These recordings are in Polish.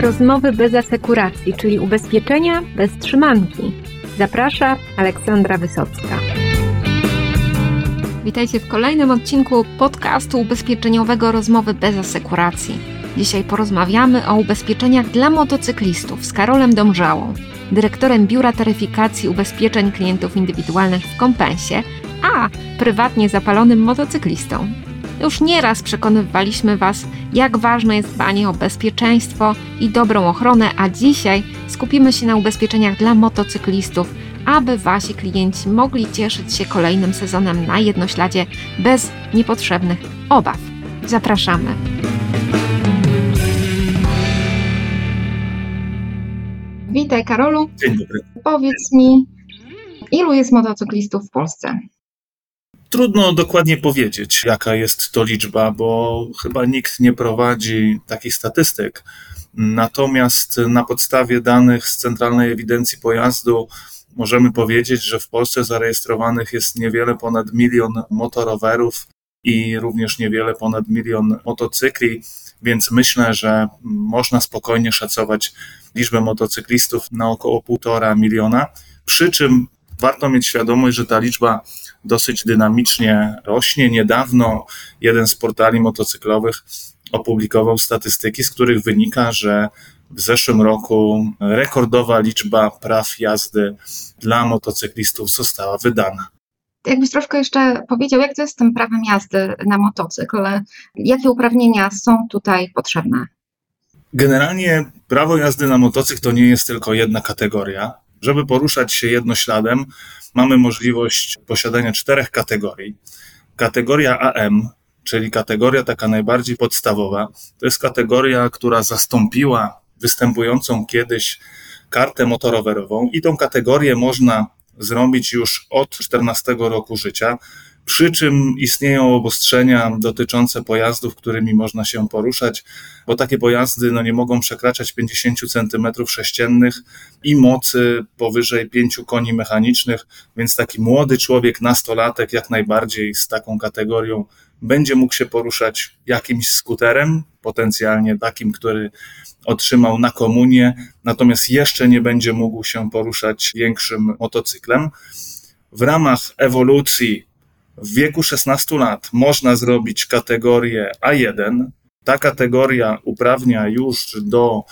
Rozmowy bez asekuracji, czyli ubezpieczenia bez trzymanki. Zaprasza Aleksandra Wysocka. Witajcie w kolejnym odcinku podcastu ubezpieczeniowego Rozmowy bez asekuracji. Dzisiaj porozmawiamy o ubezpieczeniach dla motocyklistów z Karolem Domżałą, dyrektorem Biura Taryfikacji Ubezpieczeń Klientów Indywidualnych w Kompensie, a prywatnie zapalonym motocyklistą. Już nieraz przekonywaliśmy Was, jak ważne jest dbanie o bezpieczeństwo i dobrą ochronę, a dzisiaj skupimy się na ubezpieczeniach dla motocyklistów, aby Wasi klienci mogli cieszyć się kolejnym sezonem na jednośladzie bez niepotrzebnych obaw. Zapraszamy. Witaj Karolu. Dzień dobry. Powiedz mi, ilu jest motocyklistów w Polsce? Trudno dokładnie powiedzieć, jaka jest to liczba, bo chyba nikt nie prowadzi takich statystyk. Natomiast na podstawie danych z Centralnej Ewidencji Pojazdu możemy powiedzieć, że w Polsce zarejestrowanych jest niewiele ponad milion motorowerów i również niewiele ponad milion motocykli, więc myślę, że można spokojnie szacować liczbę motocyklistów na około półtora miliona. Przy czym warto mieć świadomość, że ta liczba dosyć dynamicznie rośnie. Niedawno jeden z portali motocyklowych opublikował statystyki, z których wynika, że w zeszłym roku rekordowa liczba praw jazdy dla motocyklistów została wydana. Jakbyś troszkę jeszcze powiedział, jak to jest z tym prawem jazdy na motocykl? Jakie uprawnienia są tutaj potrzebne? Generalnie prawo jazdy na motocykl to nie jest tylko jedna kategoria. Żeby poruszać się jednośladem, mamy możliwość posiadania czterech kategorii. Kategoria AM, czyli kategoria taka najbardziej podstawowa, to jest kategoria, która zastąpiła występującą kiedyś kartę motorowerową i tą kategorię można zrobić już od 14 roku życia. Przy czym istnieją obostrzenia dotyczące pojazdów, którymi można się poruszać, bo takie pojazdy no, nie mogą przekraczać 50 cm3 i mocy powyżej 5 koni mechanicznych, więc taki młody człowiek, nastolatek, jak najbardziej z taką kategorią będzie mógł się poruszać jakimś skuterem, potencjalnie takim, który otrzymał na komunię, natomiast jeszcze nie będzie mógł się poruszać większym motocyklem. W ramach ewolucji w wieku 16 lat można zrobić kategorię A1. Ta kategoria uprawnia już do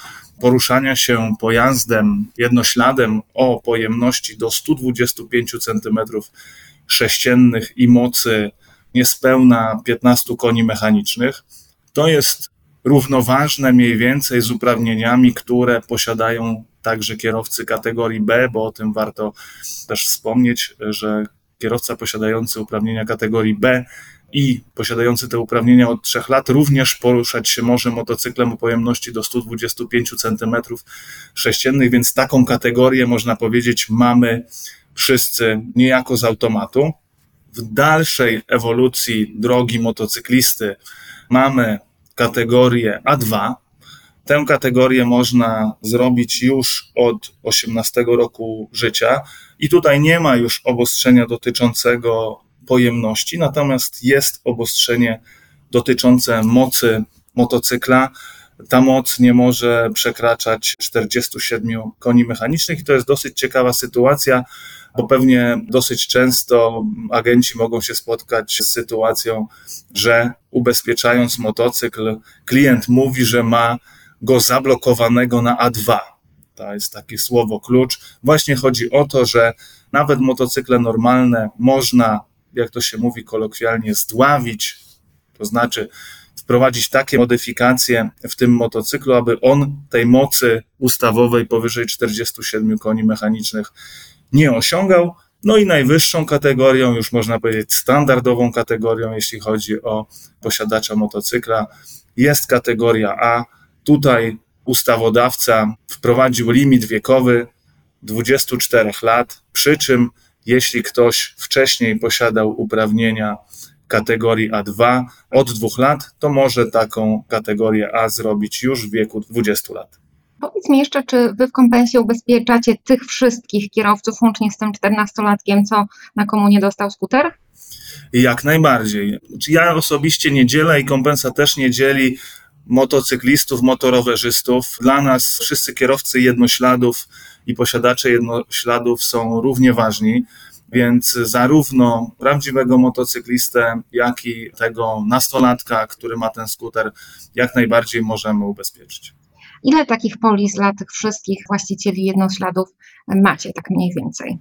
poruszania się pojazdem jednośladem o pojemności do 125 cm3 i mocy niespełna 15 koni mechanicznych. To jest równoważne mniej więcej z uprawnieniami, które posiadają także kierowcy kategorii B, bo o tym warto też wspomnieć, że kierowca posiadający uprawnienia kategorii B i posiadający te uprawnienia od 3 lat również poruszać się może motocyklem o pojemności do 125 cm3, więc taką kategorię można powiedzieć mamy wszyscy niejako z automatu. W dalszej ewolucji drogi motocyklisty mamy kategorię A2, Tę kategorię można zrobić już od 18 roku życia i tutaj nie ma już obostrzenia dotyczącego pojemności, natomiast jest obostrzenie dotyczące mocy motocykla. Ta moc nie może przekraczać 47 koni mechanicznych i to jest dosyć ciekawa sytuacja, bo pewnie dosyć często agenci mogą się spotkać z sytuacją, że ubezpieczając motocykl, klient mówi, że ma go zablokowanego na A2. To jest takie słowo klucz. Właśnie chodzi o to, że nawet motocykle normalne można, jak to się mówi kolokwialnie, zdławić, to znaczy wprowadzić takie modyfikacje w tym motocyklu, aby on tej mocy ustawowej powyżej 47 koni mechanicznych nie osiągał. No i najwyższą kategorią, już można powiedzieć standardową kategorią, jeśli chodzi o posiadacza motocykla, jest kategoria A, Tutaj ustawodawca wprowadził limit wiekowy 24 lat, przy czym jeśli ktoś wcześniej posiadał uprawnienia kategorii A2 od dwóch lat, to może taką kategorię A zrobić już w wieku 20 lat. Powiedz mi jeszcze, czy wy w kompensie ubezpieczacie tych wszystkich kierowców, łącznie z tym 14-latkiem, co na komunie dostał skuter? Jak najbardziej. Ja osobiście nie dzielę i kompensa też nie dzieli motocyklistów, motorowerzystów. Dla nas wszyscy kierowcy jednośladów i posiadacze jednośladów są równie ważni. Więc zarówno prawdziwego motocyklistę, jak i tego nastolatka, który ma ten skuter, jak najbardziej możemy ubezpieczyć. Ile takich polis dla tych wszystkich właścicieli jednośladów macie, tak mniej więcej?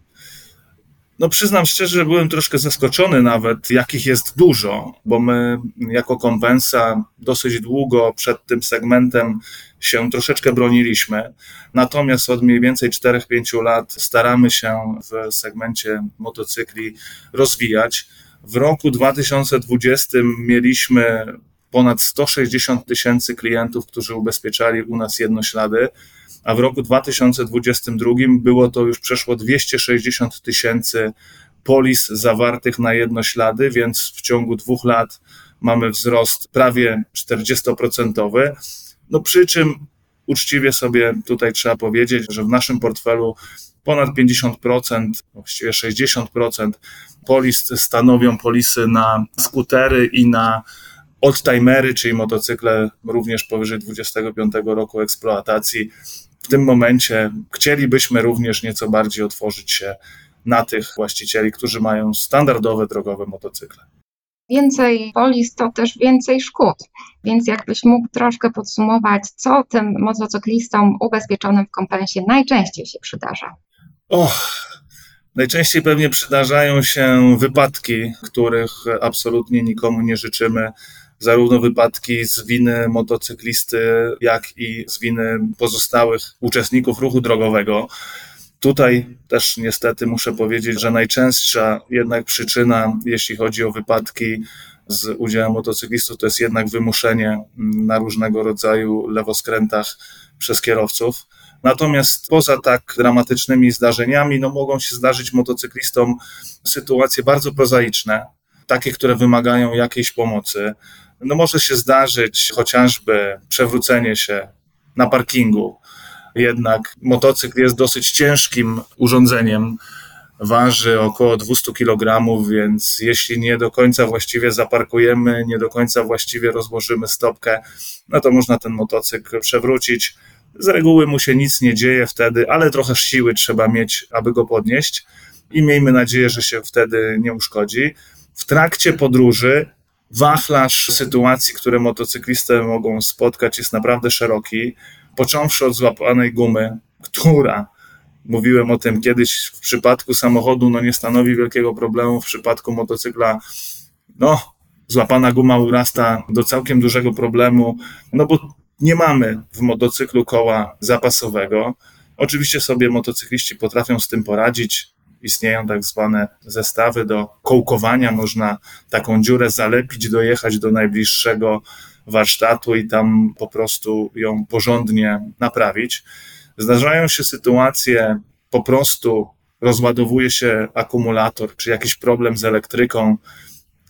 No przyznam szczerze, że byłem troszkę zaskoczony nawet, jakich jest dużo, bo my jako kompensa dosyć długo przed tym segmentem się troszeczkę broniliśmy. Natomiast od mniej więcej 4-5 lat staramy się w segmencie motocykli rozwijać. W roku 2020 mieliśmy ponad 160 tysięcy klientów, którzy ubezpieczali u nas jednoślady a w roku 2022 było to już przeszło 260 tysięcy polis zawartych na jednoślady, więc w ciągu dwóch lat mamy wzrost prawie 40%. No przy czym uczciwie sobie tutaj trzeba powiedzieć, że w naszym portfelu ponad 50%, właściwie 60% polis stanowią polisy na skutery i na oldtimery, czyli motocykle również powyżej 25 roku eksploatacji w tym momencie chcielibyśmy również nieco bardziej otworzyć się na tych właścicieli, którzy mają standardowe drogowe motocykle. Więcej polis to też więcej szkód, więc jakbyś mógł troszkę podsumować, co tym motocyklistom ubezpieczonym w kompensie najczęściej się przydarza? Och, najczęściej pewnie przydarzają się wypadki, których absolutnie nikomu nie życzymy zarówno wypadki z winy motocyklisty, jak i z winy pozostałych uczestników ruchu drogowego. Tutaj też niestety muszę powiedzieć, że najczęstsza jednak przyczyna, jeśli chodzi o wypadki z udziałem motocyklistów, to jest jednak wymuszenie na różnego rodzaju lewoskrętach przez kierowców. Natomiast poza tak dramatycznymi zdarzeniami, no mogą się zdarzyć motocyklistom sytuacje bardzo prozaiczne, takie, które wymagają jakiejś pomocy no może się zdarzyć chociażby przewrócenie się na parkingu. Jednak motocykl jest dosyć ciężkim urządzeniem, waży około 200 kg, więc jeśli nie do końca właściwie zaparkujemy, nie do końca właściwie rozłożymy stopkę, no to można ten motocykl przewrócić. Z reguły mu się nic nie dzieje wtedy, ale trochę siły trzeba mieć, aby go podnieść i miejmy nadzieję, że się wtedy nie uszkodzi. W trakcie podróży wachlarz sytuacji, które motocyklistę mogą spotkać, jest naprawdę szeroki. Począwszy od złapanej gumy, która, mówiłem o tym kiedyś, w przypadku samochodu no nie stanowi wielkiego problemu, w przypadku motocykla, no, złapana guma urasta do całkiem dużego problemu, no bo nie mamy w motocyklu koła zapasowego. Oczywiście sobie motocykliści potrafią z tym poradzić istnieją tak zwane zestawy do kołkowania. Można taką dziurę zalepić, dojechać do najbliższego warsztatu i tam po prostu ją porządnie naprawić. Zdarzają się sytuacje, po prostu rozładowuje się akumulator, czy jakiś problem z elektryką.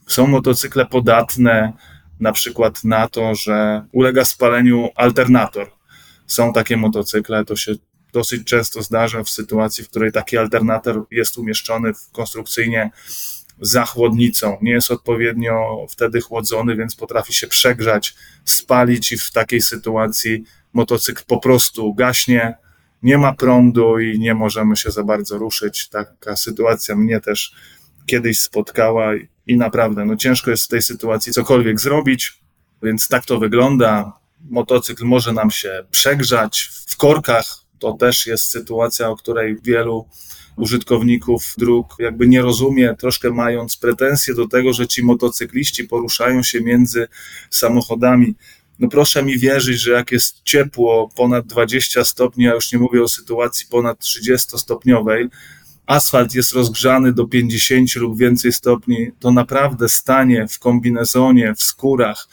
Są motocykle podatne na przykład na to, że ulega spaleniu alternator. Są takie motocykle, to się dosyć często zdarza w sytuacji, w której taki alternator jest umieszczony konstrukcyjnie za chłodnicą, nie jest odpowiednio wtedy chłodzony, więc potrafi się przegrzać, spalić i w takiej sytuacji motocykl po prostu gaśnie, nie ma prądu i nie możemy się za bardzo ruszyć. Taka sytuacja mnie też kiedyś spotkała i naprawdę no ciężko jest w tej sytuacji cokolwiek zrobić, więc tak to wygląda. Motocykl może nam się przegrzać w korkach, to też jest sytuacja, o której wielu użytkowników dróg jakby nie rozumie, troszkę mając pretensje do tego, że ci motocykliści poruszają się między samochodami. No proszę mi wierzyć, że jak jest ciepło, ponad 20 stopni, a już nie mówię o sytuacji ponad 30-stopniowej, asfalt jest rozgrzany do 50 lub więcej stopni, to naprawdę stanie w kombinezonie, w skórach,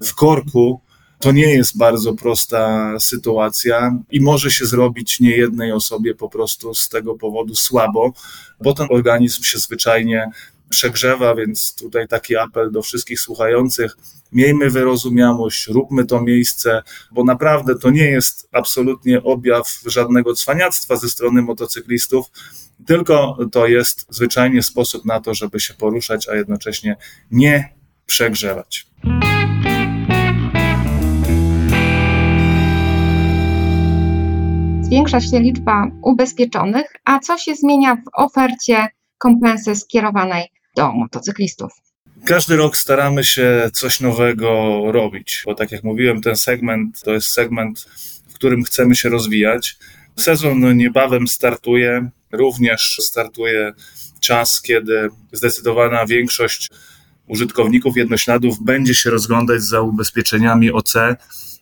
w korku to nie jest bardzo prosta sytuacja i może się zrobić niejednej osobie po prostu z tego powodu słabo, bo ten organizm się zwyczajnie przegrzewa, więc tutaj taki apel do wszystkich słuchających. Miejmy wyrozumiałość, róbmy to miejsce, bo naprawdę to nie jest absolutnie objaw żadnego cwaniactwa ze strony motocyklistów, tylko to jest zwyczajnie sposób na to, żeby się poruszać, a jednocześnie nie przegrzewać. Zwiększa się liczba ubezpieczonych, a co się zmienia w ofercie kompensy skierowanej do motocyklistów? Każdy rok staramy się coś nowego robić, bo tak jak mówiłem, ten segment to jest segment, w którym chcemy się rozwijać. Sezon niebawem startuje, również startuje czas, kiedy zdecydowana większość użytkowników jednośladów będzie się rozglądać za ubezpieczeniami OC.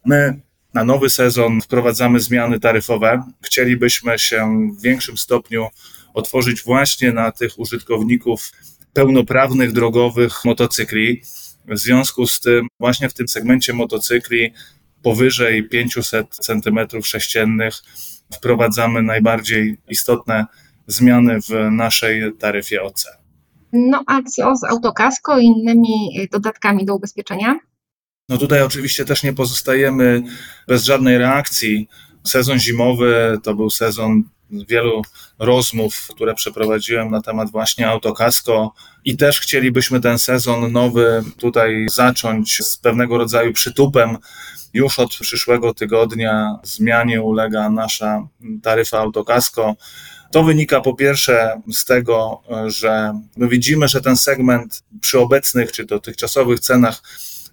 My na nowy sezon wprowadzamy zmiany taryfowe. Chcielibyśmy się w większym stopniu otworzyć właśnie na tych użytkowników pełnoprawnych drogowych motocykli. W związku z tym, właśnie w tym segmencie motocykli powyżej 500 cm3 wprowadzamy najbardziej istotne zmiany w naszej taryfie OC. No a co z autokasko i innymi dodatkami do ubezpieczenia? No tutaj oczywiście też nie pozostajemy bez żadnej reakcji. Sezon zimowy to był sezon wielu rozmów, które przeprowadziłem na temat właśnie autokasko i też chcielibyśmy ten sezon nowy tutaj zacząć z pewnego rodzaju przytupem. Już od przyszłego tygodnia zmianie ulega nasza taryfa autokasko. To wynika po pierwsze z tego, że my widzimy, że ten segment przy obecnych czy dotychczasowych cenach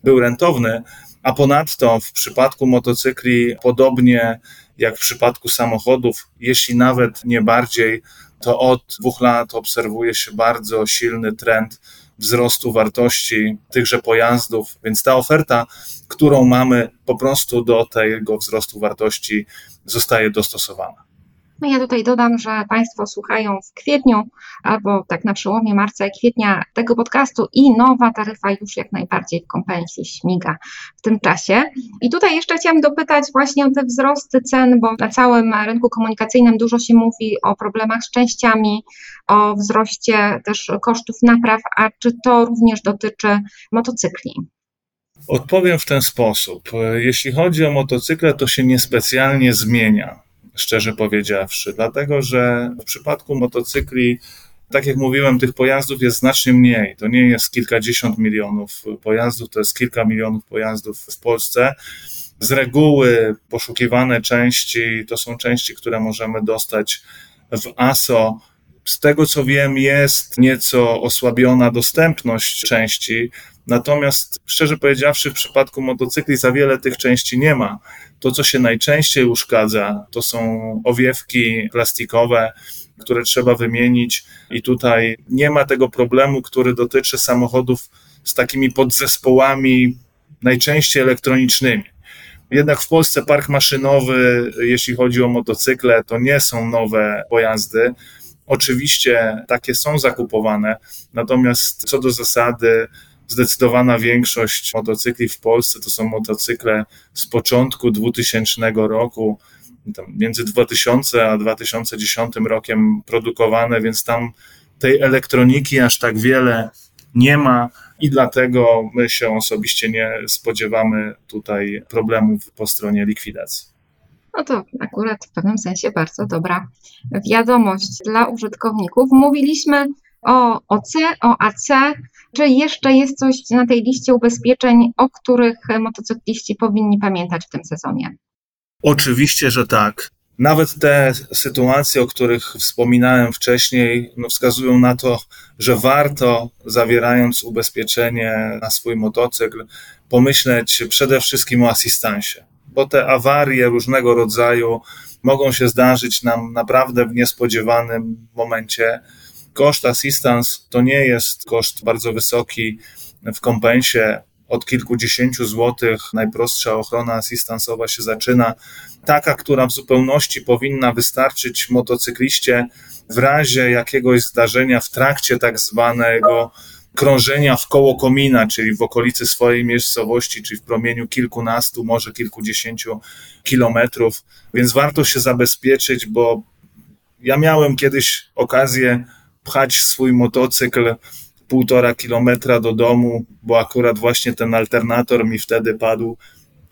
był rentowny, a ponadto w przypadku motocykli, podobnie jak w przypadku samochodów, jeśli nawet nie bardziej, to od dwóch lat obserwuje się bardzo silny trend wzrostu wartości tychże pojazdów, więc ta oferta, którą mamy, po prostu do tego wzrostu wartości zostaje dostosowana. No ja tutaj dodam, że Państwo słuchają w kwietniu albo tak na przełomie marca i kwietnia tego podcastu i nowa taryfa już jak najbardziej w kompensji śmiga w tym czasie. I tutaj jeszcze chciałam dopytać właśnie o te wzrosty cen, bo na całym rynku komunikacyjnym dużo się mówi o problemach z częściami, o wzroście też kosztów napraw, a czy to również dotyczy motocykli? Odpowiem w ten sposób. Jeśli chodzi o motocykle, to się niespecjalnie zmienia szczerze powiedziawszy, dlatego że w przypadku motocykli, tak jak mówiłem, tych pojazdów jest znacznie mniej. To nie jest kilkadziesiąt milionów pojazdów, to jest kilka milionów pojazdów w Polsce. Z reguły poszukiwane części to są części, które możemy dostać w ASO. Z tego co wiem, jest nieco osłabiona dostępność części, natomiast szczerze powiedziawszy, w przypadku motocykli za wiele tych części nie ma. To, co się najczęściej uszkadza, to są owiewki plastikowe, które trzeba wymienić, i tutaj nie ma tego problemu, który dotyczy samochodów z takimi podzespołami, najczęściej elektronicznymi. Jednak w Polsce park maszynowy, jeśli chodzi o motocykle, to nie są nowe pojazdy. Oczywiście takie są zakupowane, natomiast co do zasady, zdecydowana większość motocykli w Polsce to są motocykle z początku 2000 roku, między 2000 a 2010 rokiem produkowane, więc tam tej elektroniki aż tak wiele nie ma i dlatego my się osobiście nie spodziewamy tutaj problemów po stronie likwidacji. No to akurat w pewnym sensie bardzo dobra wiadomość dla użytkowników. Mówiliśmy o OC, o AC. Czy jeszcze jest coś na tej liście ubezpieczeń, o których motocykliści powinni pamiętać w tym sezonie? Oczywiście, że tak. Nawet te sytuacje, o których wspominałem wcześniej, no wskazują na to, że warto, zawierając ubezpieczenie na swój motocykl, pomyśleć przede wszystkim o asystansie, bo te awarie różnego rodzaju mogą się zdarzyć nam naprawdę w niespodziewanym momencie Koszt assistance to nie jest koszt bardzo wysoki w kompensie. Od kilkudziesięciu złotych najprostsza ochrona asystansowa się zaczyna. Taka, która w zupełności powinna wystarczyć motocykliście w razie jakiegoś zdarzenia w trakcie tak zwanego krążenia w koło komina, czyli w okolicy swojej miejscowości, czyli w promieniu kilkunastu, może kilkudziesięciu kilometrów. Więc warto się zabezpieczyć, bo ja miałem kiedyś okazję pchać swój motocykl półtora kilometra do domu, bo akurat właśnie ten alternator mi wtedy padł.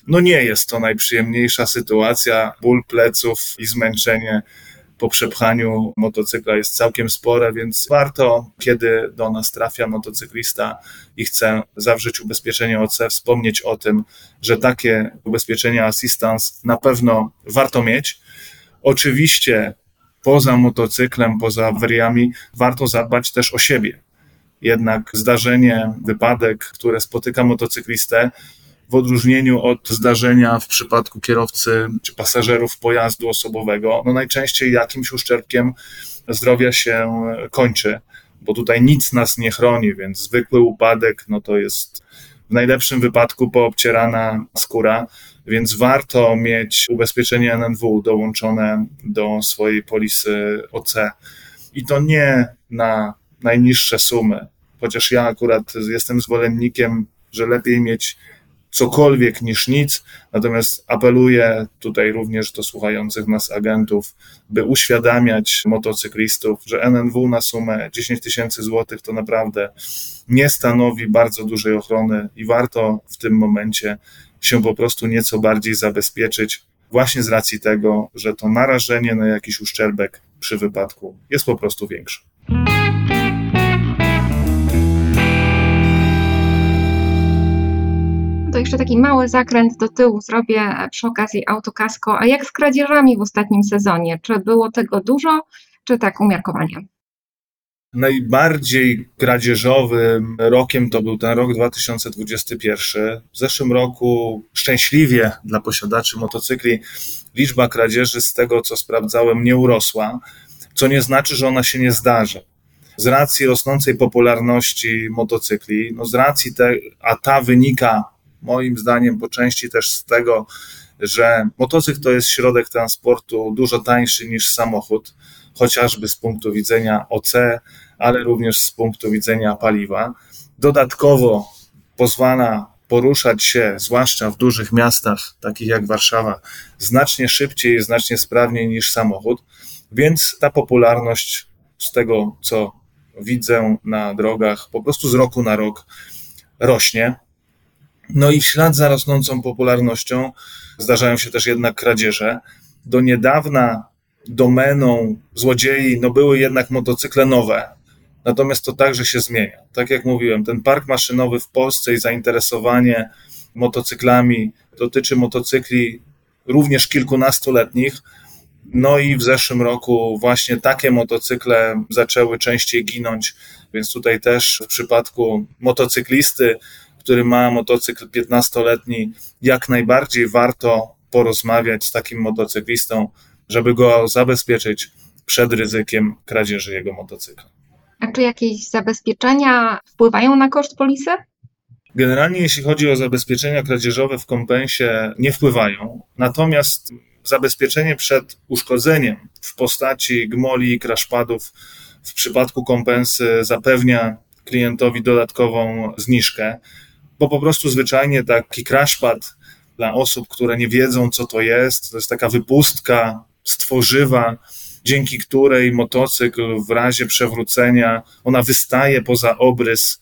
No nie jest to najprzyjemniejsza sytuacja. Ból pleców i zmęczenie po przepchaniu motocykla jest całkiem spore, więc warto, kiedy do nas trafia motocyklista i chce zawrzeć ubezpieczenie OC, wspomnieć o tym, że takie ubezpieczenie assistance na pewno warto mieć Oczywiście poza motocyklem, poza awariami, warto zadbać też o siebie. Jednak zdarzenie, wypadek, które spotyka motocyklistę, w odróżnieniu od zdarzenia w przypadku kierowcy czy pasażerów pojazdu osobowego, no najczęściej jakimś uszczerbkiem zdrowia się kończy, bo tutaj nic nas nie chroni, więc zwykły upadek, no to jest w najlepszym wypadku poobcierana skóra, więc warto mieć ubezpieczenie NNW dołączone do swojej polisy OC. I to nie na najniższe sumy, chociaż ja akurat jestem zwolennikiem, że lepiej mieć cokolwiek niż nic. Natomiast apeluję tutaj również do słuchających nas agentów, by uświadamiać motocyklistów, że NNW na sumę 10 tysięcy złotych to naprawdę nie stanowi bardzo dużej ochrony i warto w tym momencie się po prostu nieco bardziej zabezpieczyć, właśnie z racji tego, że to narażenie na jakiś uszczerbek przy wypadku jest po prostu większe. To jeszcze taki mały zakręt do tyłu zrobię przy okazji autokasko. A jak z kradzieżami w ostatnim sezonie? Czy było tego dużo, czy tak umiarkowanie? Najbardziej kradzieżowym rokiem to był ten rok 2021. W zeszłym roku szczęśliwie dla posiadaczy motocykli liczba kradzieży z tego, co sprawdzałem, nie urosła, co nie znaczy, że ona się nie zdarzy. Z racji rosnącej popularności motocykli, no z racji te, a ta wynika moim zdaniem po części też z tego, że motocykl to jest środek transportu dużo tańszy niż samochód, chociażby z punktu widzenia OC, ale również z punktu widzenia paliwa. Dodatkowo pozwala poruszać się, zwłaszcza w dużych miastach, takich jak Warszawa, znacznie szybciej i znacznie sprawniej niż samochód, więc ta popularność z tego, co widzę na drogach, po prostu z roku na rok rośnie. No i w ślad za rosnącą popularnością zdarzają się też jednak kradzieże. Do niedawna domeną złodziei no były jednak motocykle nowe, natomiast to także się zmienia. Tak jak mówiłem, ten park maszynowy w Polsce i zainteresowanie motocyklami dotyczy motocykli również kilkunastoletnich. No i w zeszłym roku właśnie takie motocykle zaczęły częściej ginąć, więc tutaj też w przypadku motocyklisty który ma motocykl 15-letni, jak najbardziej warto porozmawiać z takim motocyklistą, żeby go zabezpieczyć przed ryzykiem kradzieży jego motocykla. A czy jakieś zabezpieczenia wpływają na koszt polisy? Generalnie, jeśli chodzi o zabezpieczenia kradzieżowe w kompensie, nie wpływają. Natomiast zabezpieczenie przed uszkodzeniem w postaci gmoli i kraszpadów w przypadku kompensy zapewnia klientowi dodatkową zniżkę bo po prostu zwyczajnie taki crashpad dla osób, które nie wiedzą, co to jest, to jest taka wypustka stworzywa, dzięki której motocykl w razie przewrócenia, ona wystaje poza obrys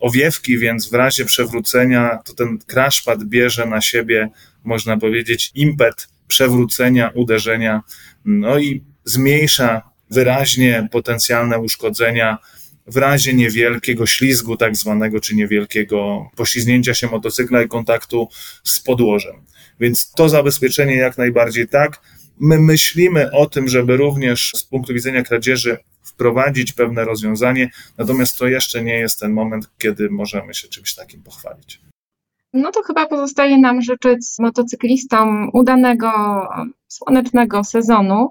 owiewki, więc w razie przewrócenia to ten crashpad bierze na siebie, można powiedzieć, impet przewrócenia, uderzenia, no i zmniejsza wyraźnie potencjalne uszkodzenia w razie niewielkiego ślizgu, tak zwanego, czy niewielkiego poślizgnięcia się motocykla i kontaktu z podłożem. Więc to zabezpieczenie jak najbardziej tak. My myślimy o tym, żeby również z punktu widzenia kradzieży wprowadzić pewne rozwiązanie, natomiast to jeszcze nie jest ten moment, kiedy możemy się czymś takim pochwalić. No to chyba pozostaje nam życzyć motocyklistom udanego, słonecznego sezonu.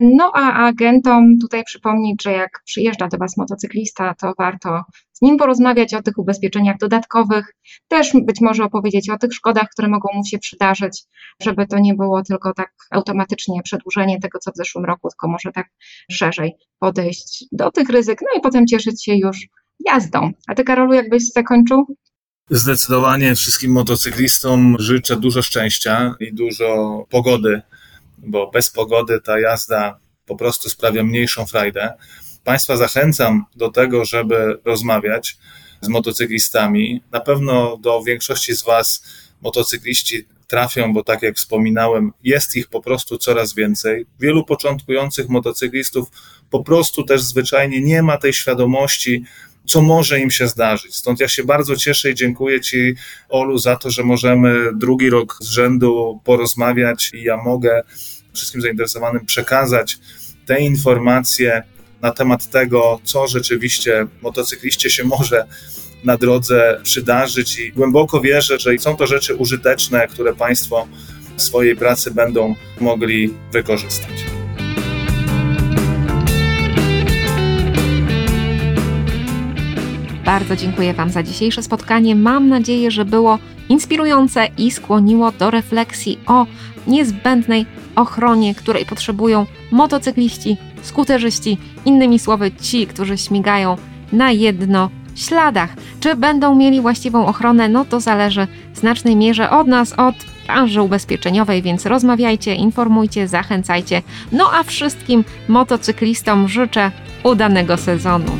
No a agentom tutaj przypomnieć, że jak przyjeżdża do Was motocyklista, to warto z nim porozmawiać o tych ubezpieczeniach dodatkowych, też być może opowiedzieć o tych szkodach, które mogą mu się przydarzyć, żeby to nie było tylko tak automatycznie przedłużenie tego, co w zeszłym roku, tylko może tak szerzej podejść do tych ryzyk, no i potem cieszyć się już jazdą. A Ty, Karolu, jakbyś zakończył? Zdecydowanie wszystkim motocyklistom życzę dużo szczęścia i dużo pogody, bo bez pogody ta jazda po prostu sprawia mniejszą frajdę. Państwa zachęcam do tego, żeby rozmawiać z motocyklistami. Na pewno do większości z Was motocykliści trafią, bo tak jak wspominałem, jest ich po prostu coraz więcej. Wielu początkujących motocyklistów po prostu też zwyczajnie nie ma tej świadomości, co może im się zdarzyć. Stąd ja się bardzo cieszę i dziękuję Ci, Olu, za to, że możemy drugi rok z rzędu porozmawiać i ja mogę wszystkim zainteresowanym przekazać te informacje na temat tego, co rzeczywiście motocykliście się może na drodze przydarzyć i głęboko wierzę, że są to rzeczy użyteczne, które Państwo w swojej pracy będą mogli wykorzystać. Bardzo dziękuję Wam za dzisiejsze spotkanie. Mam nadzieję, że było inspirujące i skłoniło do refleksji o niezbędnej ochronie, której potrzebują motocykliści, skuterzyści, innymi słowy ci, którzy śmigają na jedno śladach. Czy będą mieli właściwą ochronę, no to zależy w znacznej mierze od nas, od branży ubezpieczeniowej, więc rozmawiajcie, informujcie, zachęcajcie. No a wszystkim motocyklistom życzę udanego sezonu.